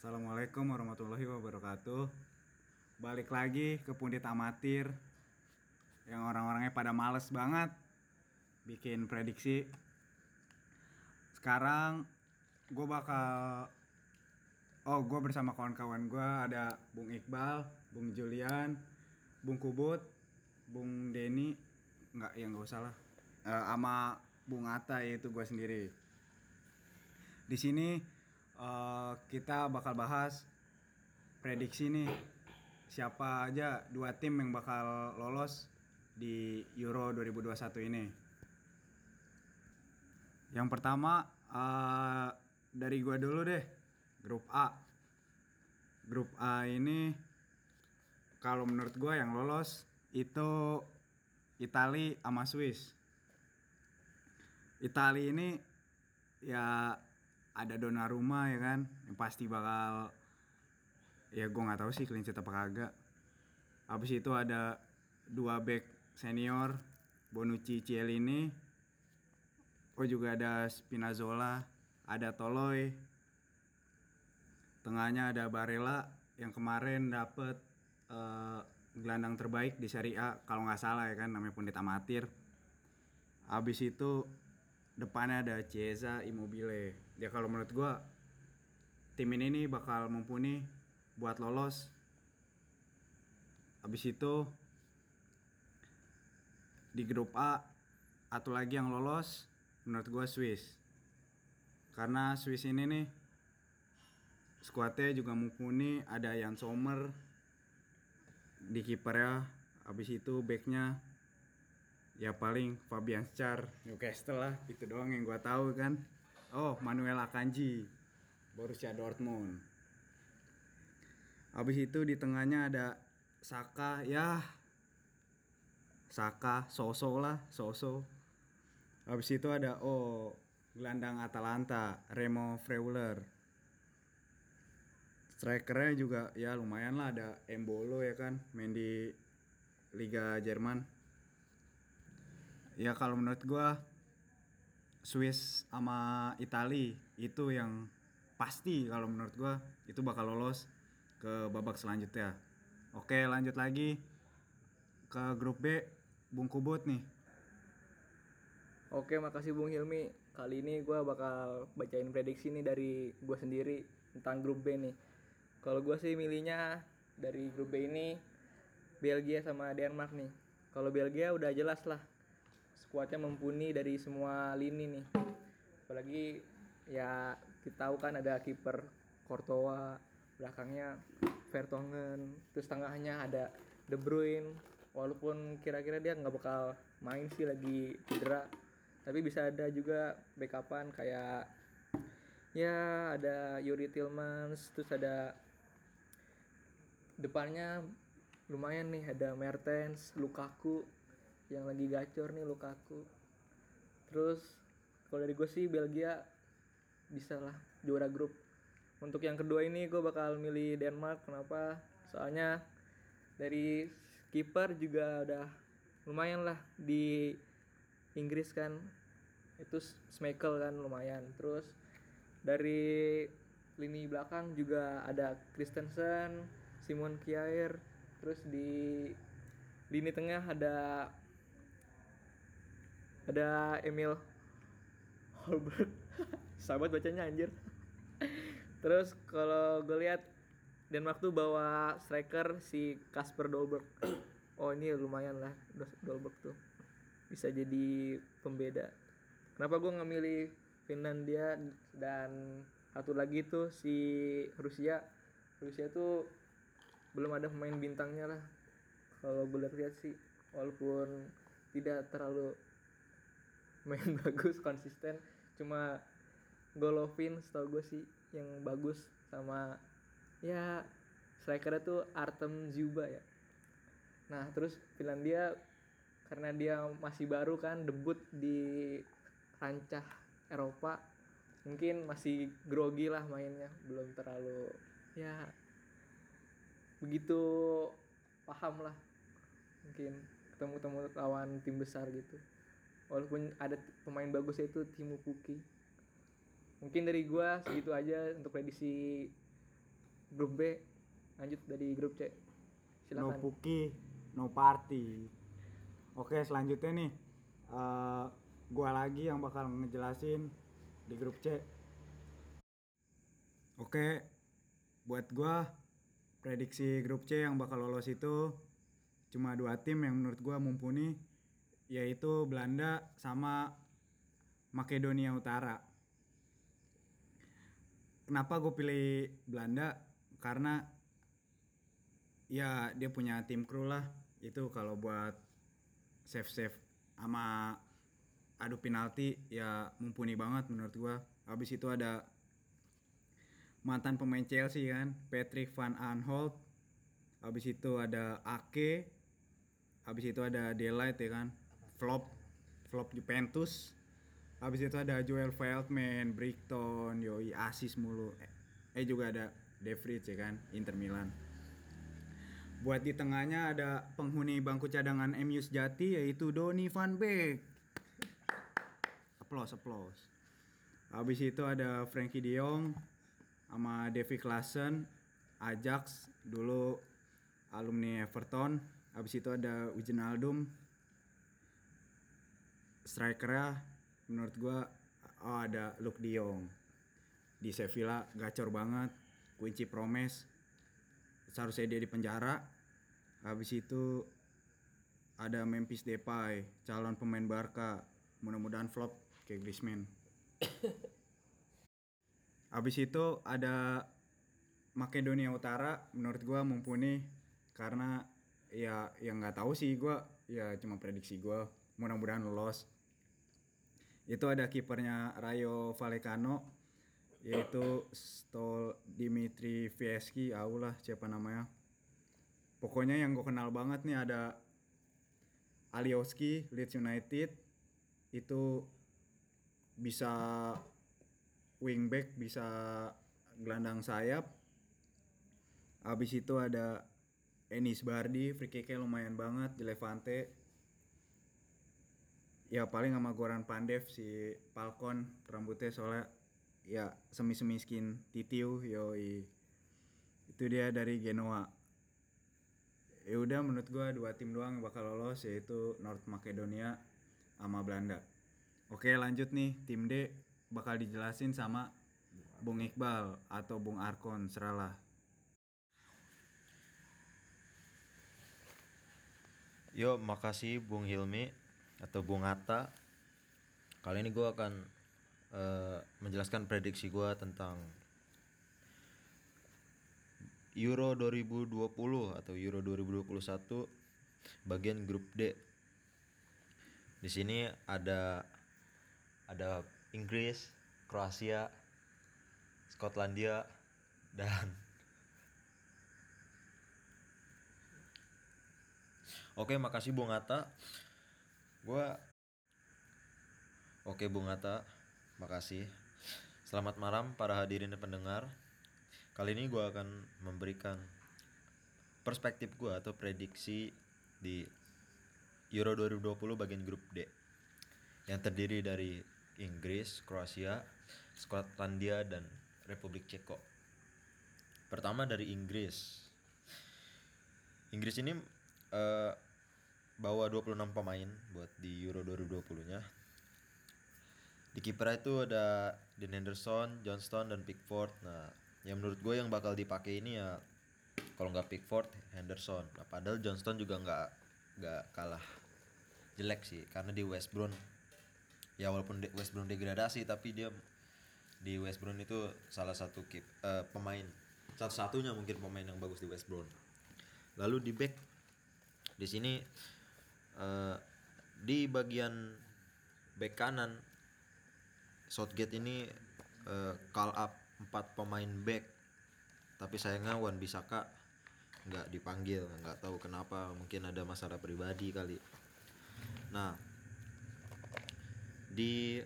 Assalamualaikum warahmatullahi wabarakatuh. Balik lagi ke Pundit Amatir yang orang-orangnya pada males banget bikin prediksi. Sekarang gue bakal Oh, gue bersama kawan-kawan gue ada Bung Iqbal, Bung Julian, Bung Kubut, Bung Denny, nggak ya nggak usah lah, Eh, sama Bung Atta yaitu gue sendiri. Di sini eh, kita bakal bahas prediksi nih siapa aja dua tim yang bakal lolos di Euro 2021 ini. Yang pertama eh, dari gua dulu deh, grup A. Grup A ini kalau menurut gua yang lolos itu Itali sama Swiss. Itali ini ya ada Donnarumma ya kan? Yang pasti bakal ya gue nggak tahu sih clean sheet apa kagak. Habis itu ada dua back senior Bonucci Cielini oh juga ada Spinazzola ada Toloy tengahnya ada Barella yang kemarin dapet eh, gelandang terbaik di Serie A kalau nggak salah ya kan? Namanya pundit amatir. Habis itu depannya ada Chiesa Immobile ya kalau menurut gua tim ini nih bakal mumpuni buat lolos. Habis itu di grup A atau lagi yang lolos menurut gua Swiss. Karena Swiss ini nih skuadnya juga mumpuni ada Jan Sommer di kipernya habis itu backnya ya paling Fabian Schär Newcastle lah itu doang yang gua tahu kan oh Manuel Akanji Borussia Dortmund. Habis itu di tengahnya ada Saka ya. Saka Soso lah Soso. Habis itu ada oh gelandang Atalanta Remo Freuler. Strikernya juga ya lumayan lah. Ada Embolo ya kan main di Liga Jerman. Ya kalau menurut gua Swiss sama Itali itu yang pasti kalau menurut gua itu bakal lolos ke babak selanjutnya oke lanjut lagi ke grup B Bung Kubut nih Oke, makasih Bung Hilmi. Kali ini gue bakal bacain prediksi nih dari gue sendiri tentang grup B nih. Kalau gue sih milihnya dari grup B ini Belgia sama Denmark nih. Kalau Belgia udah jelas lah, skuadnya mumpuni dari semua lini nih. Apalagi ya kita tahu kan ada kiper Courtois, belakangnya Vertonghen, terus tengahnya ada De Bruyne. Walaupun kira-kira dia nggak bakal main sih lagi cedera, tapi bisa ada juga backupan kayak ya ada Yuri Tillmans terus ada depannya lumayan nih ada Mertens Lukaku yang lagi gacor nih Lukaku. Terus kalau dari gue sih Belgia bisa lah juara grup. Untuk yang kedua ini gue bakal milih Denmark. Kenapa? Soalnya dari kiper juga udah lumayan lah di Inggris kan. Itu Schmeichel kan lumayan. Terus dari lini belakang juga ada Christensen Simon Kjaer. Terus di lini tengah ada ada Emil Holberg sahabat bacanya anjir terus kalau gue lihat Denmark tuh bawa striker si Kasper Dolberg oh ini lumayan lah Dolberg tuh bisa jadi pembeda. Kenapa gue nggak milih Finlandia dan satu lagi tuh si Rusia. Rusia tuh belum ada pemain bintangnya lah. Kalau gue lihat sih, walaupun tidak terlalu main bagus konsisten, cuma Golovin setahu gue sih yang bagus sama ya strikernya tuh Artem Zuba ya. Nah terus Finlandia karena dia masih baru kan debut di kancah Eropa mungkin masih grogi lah mainnya belum terlalu ya begitu paham lah mungkin ketemu-temu lawan tim besar gitu walaupun ada pemain bagus itu Timu Puki mungkin dari gua segitu aja untuk prediksi grup B. Lanjut dari grup C. No silakan. Puki, no party. Oke, selanjutnya nih eh gua lagi yang bakal ngejelasin di grup C. Oke, buat gua prediksi grup C yang bakal lolos itu cuma dua tim yang menurut gua mumpuni yaitu Belanda sama Makedonia Utara. Kenapa gue pilih Belanda? Karena ya dia punya tim kru lah. Itu kalau buat save save sama adu penalti ya mumpuni banget menurut gua. Habis itu ada mantan pemain Chelsea kan Patrick Van Aanholt. Habis itu ada Ake. Habis itu ada Delight ya kan flop flop Juventus habis itu ada Joel Feldman Brighton yoi asis mulu eh, juga ada De Vrij ya kan Inter Milan Buat di tengahnya ada penghuni bangku cadangan MU sejati yaitu Donny van Beek. Applause, applause. Habis itu ada Frankie De Jong sama Davy Klaassen, Ajax dulu alumni Everton. Habis itu ada Wijnaldum. Strikernya menurut gua oh ada Luke De Jong. Di Sevilla gacor banget. Kunci Promes. Seharusnya dia di penjara. Habis itu ada Memphis Depay calon pemain Barca. Mudah-mudahan flop kayak Griezmann. Habis itu ada Makedonia Utara. Menurut gua mumpuni. Karena ya yang nggak tahu sih gua. Ya cuma prediksi gua. Mudah-mudahan lolos itu ada kipernya Rayo Vallecano yaitu Stol Dimitri Vieski lah siapa namanya. Pokoknya yang gue kenal banget nih ada Alioski Leeds United. Itu bisa wingback bisa gelandang sayap. Habis itu ada Enis Bardi free kicknya lumayan banget di Levante ya paling sama Goran Pandev si Falcon rambutnya soalnya ya semi-semi skin titiu yoi. Itu dia dari Genoa. Ya udah menurut gua dua tim doang bakal lolos yaitu North Macedonia sama Belanda. Oke lanjut nih tim D bakal dijelasin sama Bung Iqbal atau Bung Arkon seralah. Yo, makasih Bung Hilmi atau Bung Atta. Kali ini gue akan eh, menjelaskan prediksi gue tentang Euro 2020 atau Euro 2021 bagian grup D. Di sini ada ada Inggris, Kroasia, Skotlandia dan Oke, makasih Bung Atta. Gua Oke Bung Atta, makasih. Selamat malam para hadirin dan pendengar. Kali ini gua akan memberikan perspektif gua atau prediksi di Euro 2020 bagian grup D yang terdiri dari Inggris, Kroasia, Skotlandia dan Republik Ceko. Pertama dari Inggris. Inggris ini eh, bawa 26 pemain buat di Euro 2020-nya. Di kiper itu ada Dean Henderson, Johnston dan Pickford. Nah, yang menurut gue yang bakal dipakai ini ya kalau nggak Pickford, Henderson. Nah, padahal Johnston juga nggak nggak kalah jelek sih karena di West Brom ya walaupun West Brom degradasi tapi dia di West Brom itu salah satu kip, eh, pemain satu-satunya mungkin pemain yang bagus di West Brom. Lalu di back di sini eh, di bagian back kanan Southgate ini eh, call up empat pemain back. Tapi sayangnya Wan Bisaka nggak dipanggil nggak tahu kenapa mungkin ada masalah pribadi kali. Nah di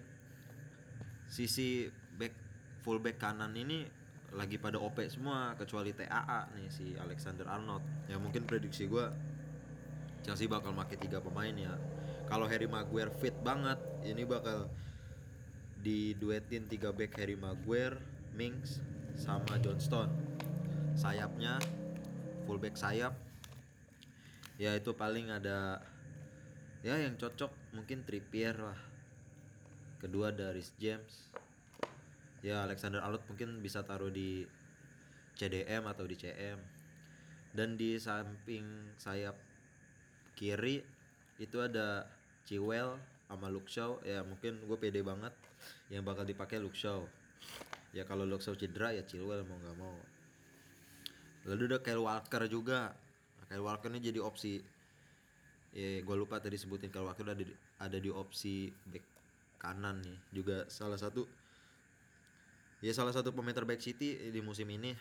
sisi back full back kanan ini lagi pada OP semua kecuali TAA nih si Alexander Arnold. Ya mungkin prediksi gua Chelsea bakal pakai tiga pemain ya. Kalau Harry Maguire fit banget ini bakal diduetin tiga back Harry Maguire, Mings sama Johnston sayapnya fullback sayap. Ya itu paling ada ya yang cocok mungkin Trippier lah. Kedua dari James. Ya Alexander Arnold mungkin bisa taruh di CDM atau di CM dan di samping sayap kiri itu ada Chiwell sama Shaw ya mungkin gue pede banget. Yang bakal dipakai Shaw ya kalau Shaw cedera ya Chilwell mau nggak mau. Lalu ada Kyle Walker juga. Kyle Walker ini jadi opsi. Ya gue lupa tadi sebutin Kyle Walker ada di, ada di opsi back kanan nih. Juga salah satu ya salah satu pemain terbaik City di musim ini.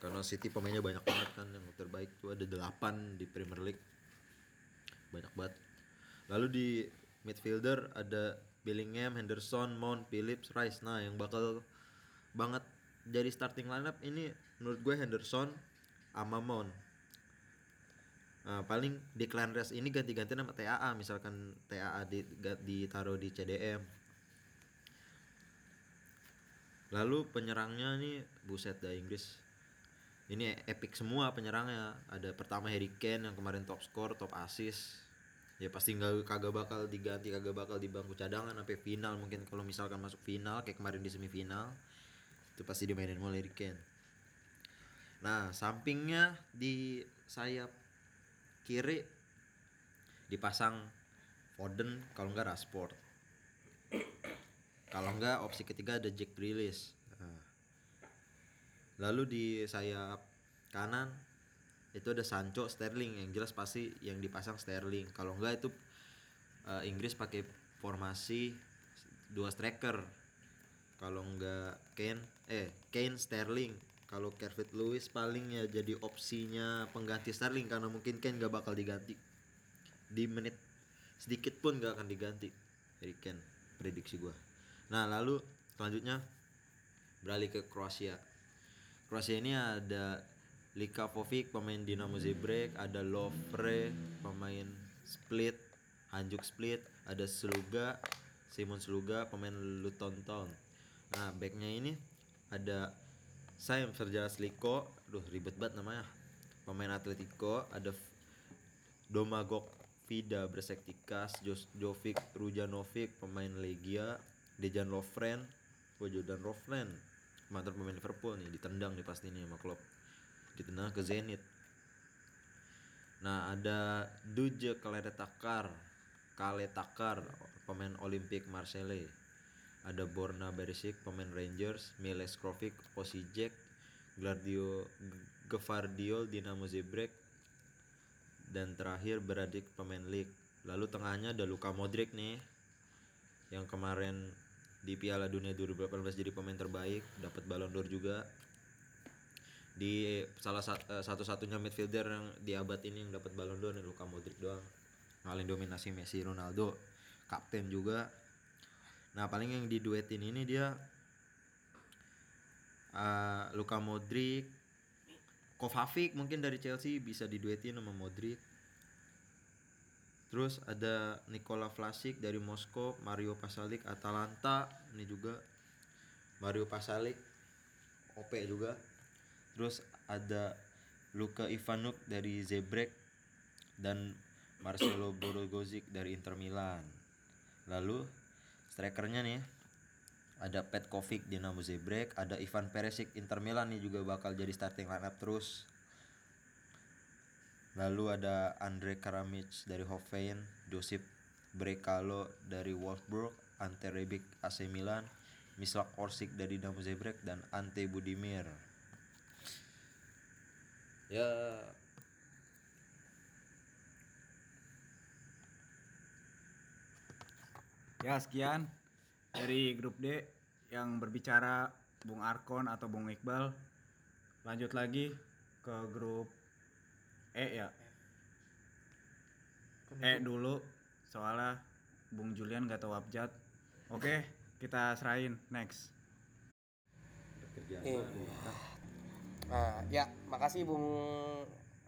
Karena City pemainnya banyak banget kan yang terbaik tuh ada 8 di Premier League banyak banget. Lalu di midfielder ada Bellingham, Henderson, Mount, Phillips, Rice. Nah yang bakal banget jadi starting lineup ini menurut gue Henderson sama Mount. Nah, paling Declan Rice ini ganti-ganti sama TAA misalkan TAA di, ditaruh di CDM lalu penyerangnya nih buset dah Inggris ini epic semua penyerangnya. Ada pertama Harry Kane yang kemarin top score top assist. Ya pasti nggak kagak bakal diganti kagak bakal di bangku cadangan sampai final mungkin. Kalau misalkan masuk final kayak kemarin di semifinal itu pasti dimainin mulai Harry Kane. Nah sampingnya di sayap kiri dipasang Foden kalau nggak Rashford. Kalau nggak opsi ketiga ada Jack Grealish. Lalu di sayap kanan itu ada Sancho Sterling. Yang jelas pasti yang dipasang Sterling. Kalau nggak itu eh, Inggris pakai formasi dua striker. Kalau nggak Kane eh Kane Sterling. Kalau Calvert Lewis paling ya jadi opsinya pengganti Sterling karena mungkin Kane nggak bakal diganti. Di menit sedikit pun nggak akan diganti. Harry Kane prediksi gua. Nah lalu selanjutnya beralih ke Kroasia Kroasia ini ada Lika Povic pemain Dinamo Zagreb ada Lovre pemain Split Hanjuk Split ada Sluga Simon Sluga pemain Luton Town nah backnya ini ada Sam Sergio Sliko Duh ribet banget namanya. Pemain Atletico Ada Domagoj Vida Bersektikas Jos Jovic Rujanovic Pemain Legia Dejan Lovren Jordan Lovren Mantan pemain Liverpool nih Ditendang nih pasti nih sama Klopp. Ditendang ke Zenit. Nah ada Duje Kaletakar Kaletakar Pemain Olimpik Marseille. Ada Borna Berisic pemain Rangers, Miles Krovic, Osijek, Gladio Gevardiol Dinamo Zagreb dan terakhir Beradik pemain League. Lalu tengahnya ada Luka Modric nih yang kemarin di Piala Dunia 2018 jadi pemain terbaik, dapat Ballon d'Or juga. Di salah sat- eh, satu-satunya midfielder yang di abad ini yang dapat Ballon d'Or nih Luka Modric doang. Ngalahin dominasi Messi, Ronaldo, kapten juga. Nah paling yang diduetin ini dia eh, Luka Modric, Kovacic mungkin dari Chelsea bisa diduetin sama Modric. Terus ada Nikola Vlasic dari Moskow, Mario Pasalic Atalanta, ini juga Mario Pasalic OP juga. Terus ada Luka Ivanuk dari Zebrek dan Marcelo Brozovic dari Inter Milan. Lalu strikernya nih ada Petkovic Dinamo Zagreb, ada Ivan Perisic Inter Milan nih juga bakal jadi starting lineup terus. Lalu ada Andre Kramaric dari Hoffenheim, Josip Brekalo dari Wolfsburg, Ante Rebic AC Milan, Mislav Orsic dari Dinamo Zagreb dan Ante Budimir. Ya Ya sekian dari grup D yang berbicara Bung Arkon atau Bung Iqbal. Lanjut lagi ke grup E ya. E dulu soalnya Bung Julian gak tahu abjad. Oke, kita serahin next. Nah, ya, makasih Bung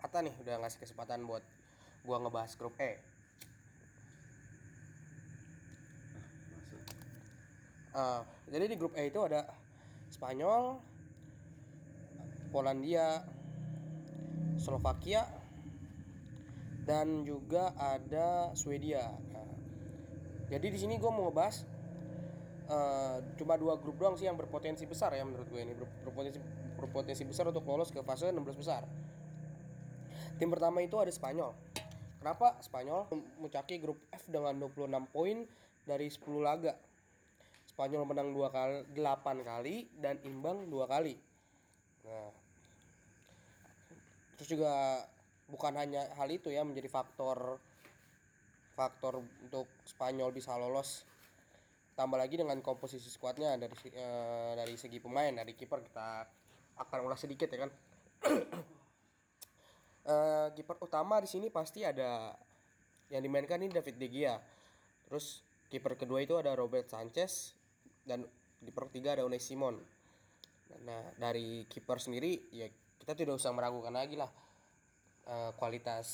Atta nih udah ngasih kesempatan buat gua ngebahas grup E. Ah, jadi di grup E itu ada Spanyol, Polandia, Slovakia, dan juga ada Swedia. Nah, jadi di sini gue mau ngebahas eh, cuma dua grup doang sih yang berpotensi besar ya menurut gue ini Ber- berpotensi berpotensi besar untuk lolos ke fase 16 besar. Tim pertama itu ada Spanyol. Kenapa Spanyol memuncaki grup F dengan 26 poin dari 10 laga. Spanyol menang dua kali, 8 kali dan imbang dua kali. Nah, terus juga bukan hanya hal itu ya menjadi faktor faktor untuk Spanyol bisa lolos. Tambah lagi dengan komposisi skuadnya dari eh, dari segi pemain dari kiper kita akan ulas sedikit ya kan. Eh, kiper utama di sini pasti ada yang dimainkan ini David De Gea. Terus kiper kedua itu ada Robert Sanchez dan kiper ketiga ada Unai Simon. Nah dari kiper sendiri ya kita tidak usah meragukan lagi lah eh, kualitas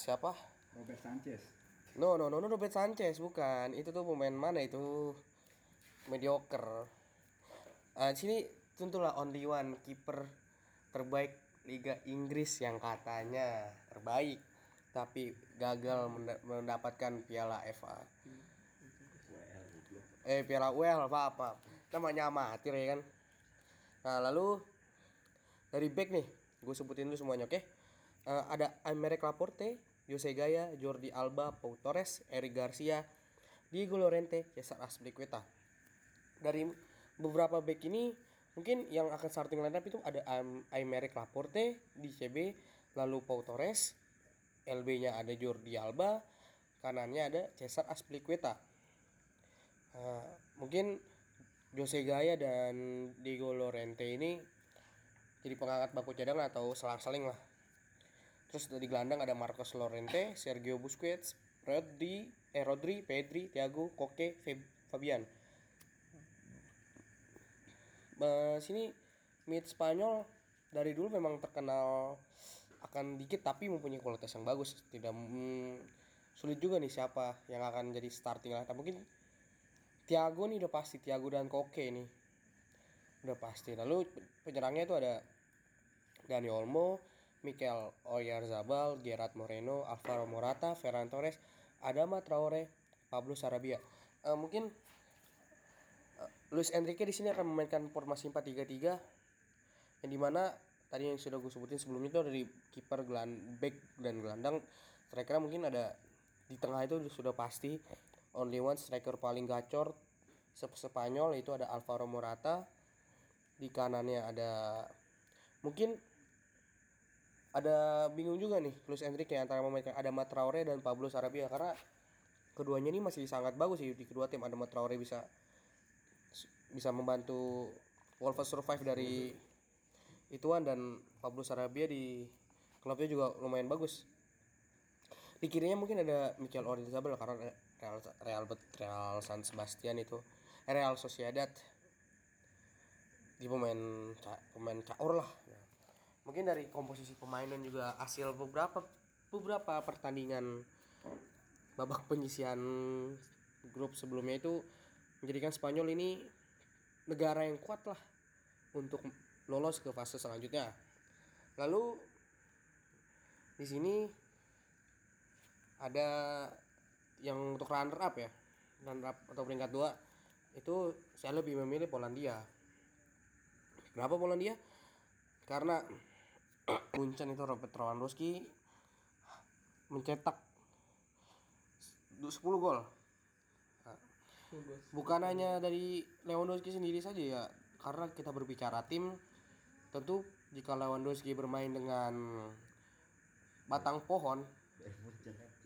siapa Robert Sanchez No, no, no, no, Robert Sanchez bukan. Itu tuh pemain mana itu? Mediocre. Di sini tentulah only one kiper terbaik Liga Inggris yang katanya terbaik tapi gagal menda- mendapatkan piala FA. Eh piala UEL apa apa. Namanya amatir ya kan. Nah, lalu dari back nih, gue sebutin dulu semuanya, oke? Eh, ada Aymeric Laporte, Jose Gaya, Jordi Alba, Pau Torres, Eric Garcia, Diego Lorente, Cesar Azpilicueta. Dari beberapa back ini mungkin yang akan starting lineup itu ada Am- Aymeric Laporte di CB, lalu Pau Torres, LB-nya ada Jordi Alba, kanannya ada Cesar Azpilicueta. Nah, mungkin Jose Gaya dan Diego Lorente ini jadi pengangkat baku cadangan atau selang-seling lah. Terus dari gelandang ada Marcos Lorente, Sergio Busquets, Rodri, eh Rodri, Pedri, Thiago, Koke, Fabian. Bah, sini mid Spanyol dari dulu memang terkenal akan dikit tapi mempunyai kualitas yang bagus. Tidak mm, sulit juga nih siapa yang akan jadi starting lah. Mungkin Thiago nih udah pasti Thiago dan Koke nih. Udah pasti. Lalu penyerangnya itu ada Dani Olmo, Mikel Oyarzabal, Gerard Moreno, Alvaro Morata, Ferran Torres, Adama Traore, Pablo Sarabia. Eh, mungkin eh, Luis Enrique di sini akan memainkan formasi 4-3-3 yang di mana tadi yang sudah gue sebutin sebelumnya itu dari kiper gelan back dan gelandang striker mungkin ada di tengah itu sudah pasti only one striker paling gacor se- itu ada Alvaro Morata di kanannya ada mungkin ada bingung juga nih Luis Enrique antara memainkan ada Traore dan Pablo Sarabia karena keduanya ini masih sangat bagus sih di kedua tim. Ada Traore bisa bisa membantu Wolves survive dari ituan dan Pablo Sarabia di klubnya juga lumayan bagus. Di kirinya mungkin ada Mikel Oyarzabal karena Real Real Real San Sebastian itu eh, Real Sociedad di pemain pemain caur lah Nah, mungkin dari komposisi pemain dan juga hasil beberapa beberapa pertandingan babak penyisian grup sebelumnya itu menjadikan Spanyol ini negara yang kuat lah untuk lolos ke fase selanjutnya. Lalu di sini ada yang untuk runner up ya, runner up atau peringkat dua itu saya lebih memilih Polandia. Kenapa Polandia? Karena Munchen itu Robert Lewandowski mencetak 10 gol. Bukan hanya dari Lewandowski sendiri saja ya, karena kita berbicara tim, tentu jika Lewandowski bermain dengan batang pohon,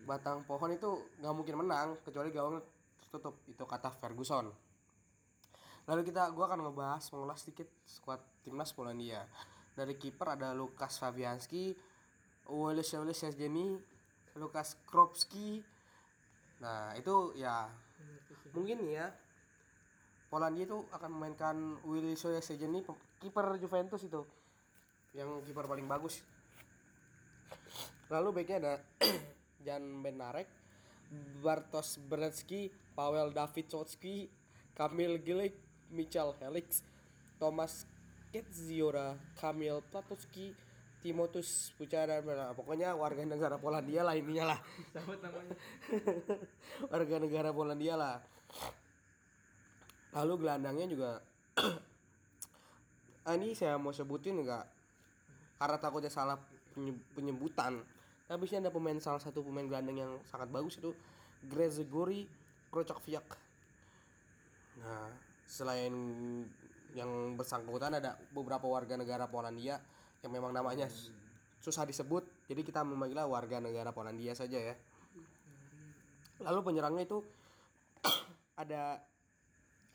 batang pohon itu nggak mungkin menang kecuali gawang tertutup. Itu kata Ferguson. Lalu kita gua akan ngebahas mengulas sedikit skuad timnas Polandia. Dari kiper ada Lukas Fabianski, Wojciech Szczesny, Lukas Kropski. Nah, itu ya mungkin ya Polandia itu akan memainkan Willy Szczesny kiper Juventus itu yang kiper paling bagus. Lalu backnya ada Jan Benarek, Bartosz Berecki, Paweł Dawidowski, Kamil Gilik, Michal Helix, Thomas Ketziora, Kamil Platowski, Timotus Pucara, nah, pokoknya warga negara Polandia lah intinya lah. Sahabat namanya. warga negara Polandia lah. Lalu gelandangnya juga ah, ini saya mau sebutin enggak karena takutnya salah penye- penyebutan. Tapi sini ada pemain salah satu pemain gelandang yang sangat bagus itu Grezegori Krochokviak. Nah, selain yang bersangkutan ada beberapa warga negara Polandia yang memang namanya sus- susah disebut. Jadi kita memanggilnya warga negara Polandia saja ya. Lalu penyerangnya itu ada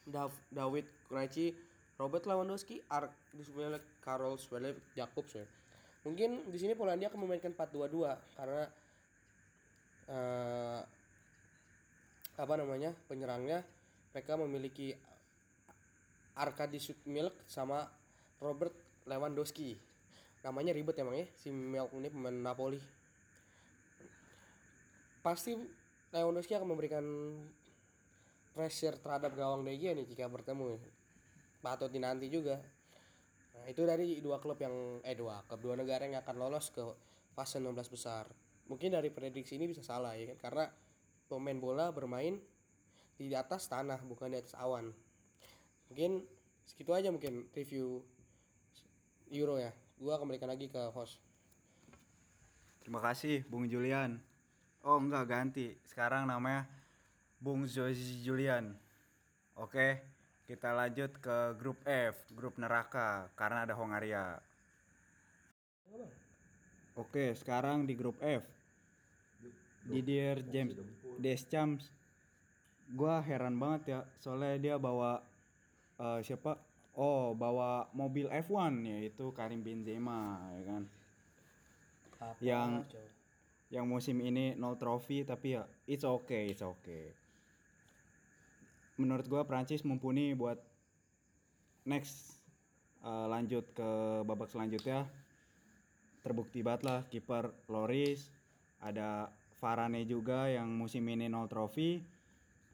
Dav- David Krejci, Robert Lewandowski, Ark Dismail, Karol Swele, Jakobs ya. Mungkin di sini Polandia akan memainkan 4-2-2 karena eh, apa namanya penyerangnya mereka memiliki Arkadiusz Milk sama Robert Lewandowski. Namanya ribet emang ya si Milk ini pemain Napoli. Pasti Lewandowski akan memberikan pressure terhadap gawang DG nih jika bertemu. Patut dinanti juga. Nah, itu dari dua klub yang eh dua klub dua negara yang akan lolos ke fase 16 besar. Mungkin dari prediksi ini bisa salah ya kan karena pemain bola bermain di atas tanah bukan di atas awan. Mungkin segitu aja mungkin review Euro ya. Gua kembalikan lagi ke host. Terima kasih Bung Julian. Oh enggak ganti. Sekarang namanya Bung Zozi Julian. Oke, kita lanjut ke grup F, grup neraka karena ada Hongaria. Oke, sekarang di grup F. Didier James Deschamps. Gua heran banget ya, soalnya dia bawa eh, siapa? Oh, bawa mobil F1 yaitu Karim Benzema, ya kan? Yang- yang musim ini nol trofi tapi ya it's okay it's okay menurut gua Prancis mumpuni buat next eh, lanjut ke babak selanjutnya terbukti banget lah kiper Loris ada Varane juga yang musim ini nol trofi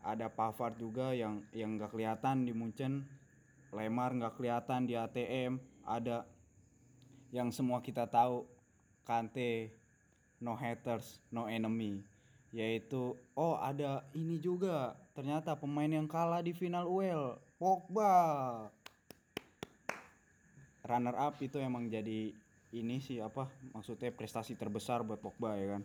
ada Pavard juga yang yang nggak kelihatan di Munchen. Lemar nggak kelihatan di ATM ada yang semua kita tahu Kante no haters no enemy. Yaitu oh ada ini juga. Ternyata pemain yang kalah di final UEL Pogba. Runner up itu emang jadi ini sih apa maksudnya prestasi terbesar buat Pogba ya kan?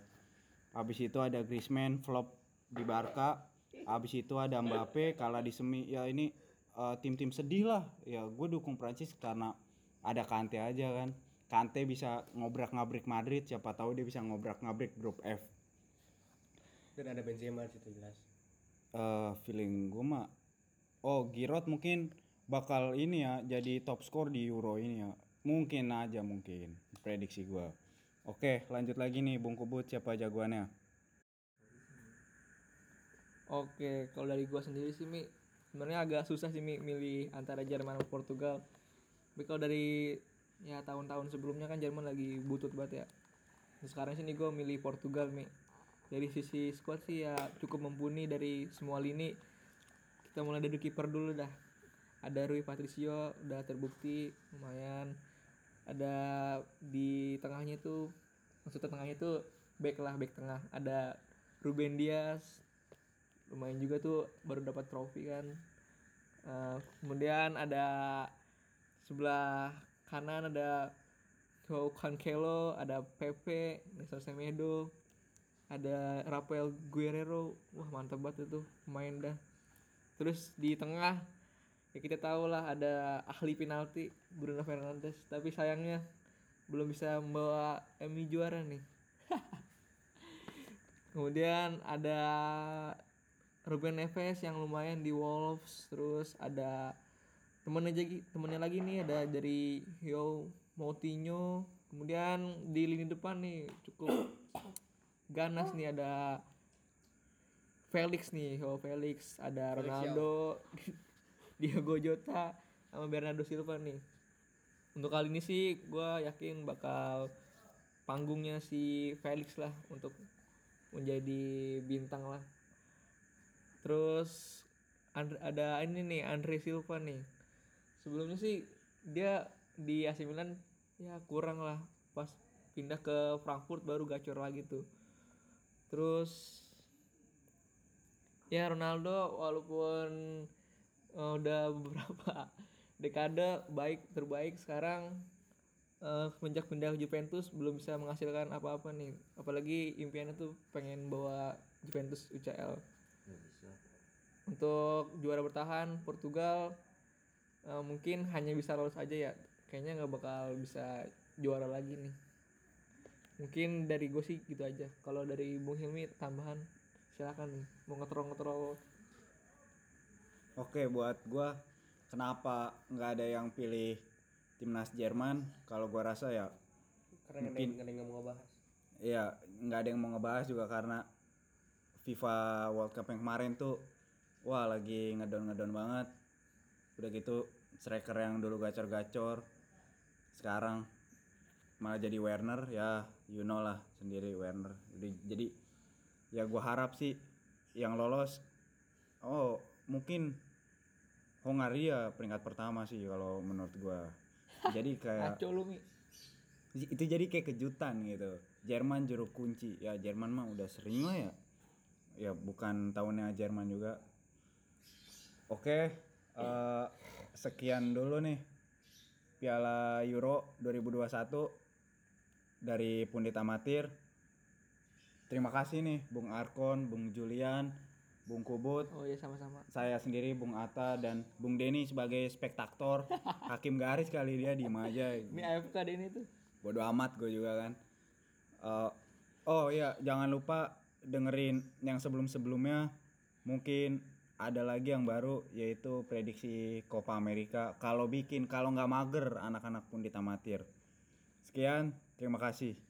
Habis itu ada Griezmann flop di Barca habis itu ada Mbappe kalah di semi. Ya ini eh, tim-tim sedih lah. Ya gue dukung Prancis karena ada Kante aja kan. Kante bisa ngobrak-ngabrik Madrid siapa tahu dia bisa ngobrak-ngabrik grup F. Dan ada Benzema di situ jelas. eh feeling gue mah oh Giroud mungkin bakal ini ya jadi top skor di Euro ini ya. Mungkin aja mungkin. Prediksi gue oke lanjut lagi nih Bung Kubut siapa jagoannya Oke, kalau dari gua sendiri sih Mi, sebenarnya agak susah sih Mi milih antara Jerman sama Portugal. Tapi kalau dari ya tahun-tahun sebelumnya kan Jerman lagi butut banget ya. Nah, sekarang sini gua milih Portugal Mi. Dari sisi squad sih ya cukup mumpuni dari semua lini. Kita mulai dari kiper dulu dah. Ada Rui Patricio udah terbukti lumayan. Ada di tengahnya itu maksudnya tengahnya itu back lah back tengah. Ada Ruben Dias lumayan juga tuh baru dapat trofi kan. Eh, kemudian ada sebelah kanan ada Joao Cancelo ada Pepe Nelson Semedo ada Rafael Guerrero. Wah mantap banget itu pemain dah. Terus di tengah ya kita tahu lah ada ahli penalti Bruno Fernandes. Tapi sayangnya belum bisa membawa MU juara nih. Kemudian ada Ruben Neves yang lumayan di Wolves, terus ada temennya lagi temennya lagi nih ada dari Yo Moutinho, kemudian di lini depan nih cukup ganas nih ada Felix nih, Yo Felix, ada Ronaldo, Diego Jota, sama Bernardo Silva nih. Untuk kali ini sih gue yakin bakal panggungnya si Felix lah untuk menjadi bintang lah. Terus ada ini nih Andre Silva nih. Sebelumnya sih dia di AC Milan ya kurang lah. Pas pindah ke Frankfurt baru gacor lagi tuh. Terus ya Ronaldo walaupun eh, udah beberapa dekade baik terbaik sekarang eh, semenjak pindah Juventus belum bisa menghasilkan apa-apa nih. Apalagi impiannya tuh pengen bawa Juventus UCL untuk juara bertahan Portugal eh, mungkin hanya bisa lolos aja ya. Kayaknya nggak bakal bisa juara lagi nih. Mungkin dari gue sih gitu aja. Kalau dari Bung Hilmi tambahan. Silakan nih mau ngetrol ngetrol Oke, buat gua kenapa nggak ada yang pilih timnas Jerman? Kalau gua rasa ya karena yang- nggak ada yang mau ngebahas. Ya nggak ada yang mau ngebahas juga karena FIFA World Cup yang kemarin tuh wah lagi ngedon ngedon banget. Udah gitu striker yang dulu gacor-gacor sekarang malah jadi Werner ya you know lah sendiri Werner. Jadi- jadi ya gua harap sih yang lolos oh mungkin Hongaria peringkat pertama sih kalau menurut gua. Jadi kayak Aco lu Mi. Itu jadi kayak kejutan gitu. Jerman juru kunci. Ya Jerman mah udah sering lah ya. Ya bukan tahunnya Jerman juga oke eh, sekian dulu nih Piala Euro 2021 dari Pundit Amatir. Terima kasih nih Bung Arkon Bung Julian Bung Kubut. Oh ya sama-sama. Saya sendiri Bung Atta dan Bung Denny sebagai spektator hakim garis kali dia diem aja. Ini AFK ini tuh. Bodo amat gue juga kan. Eh, oh iya jangan lupa dengerin yang sebelum sebelumnya mungkin ada lagi yang baru yaitu prediksi Copa America. Kalau bikin kalau nggak mager anak-anak pun ditamatir. Sekian terima kasih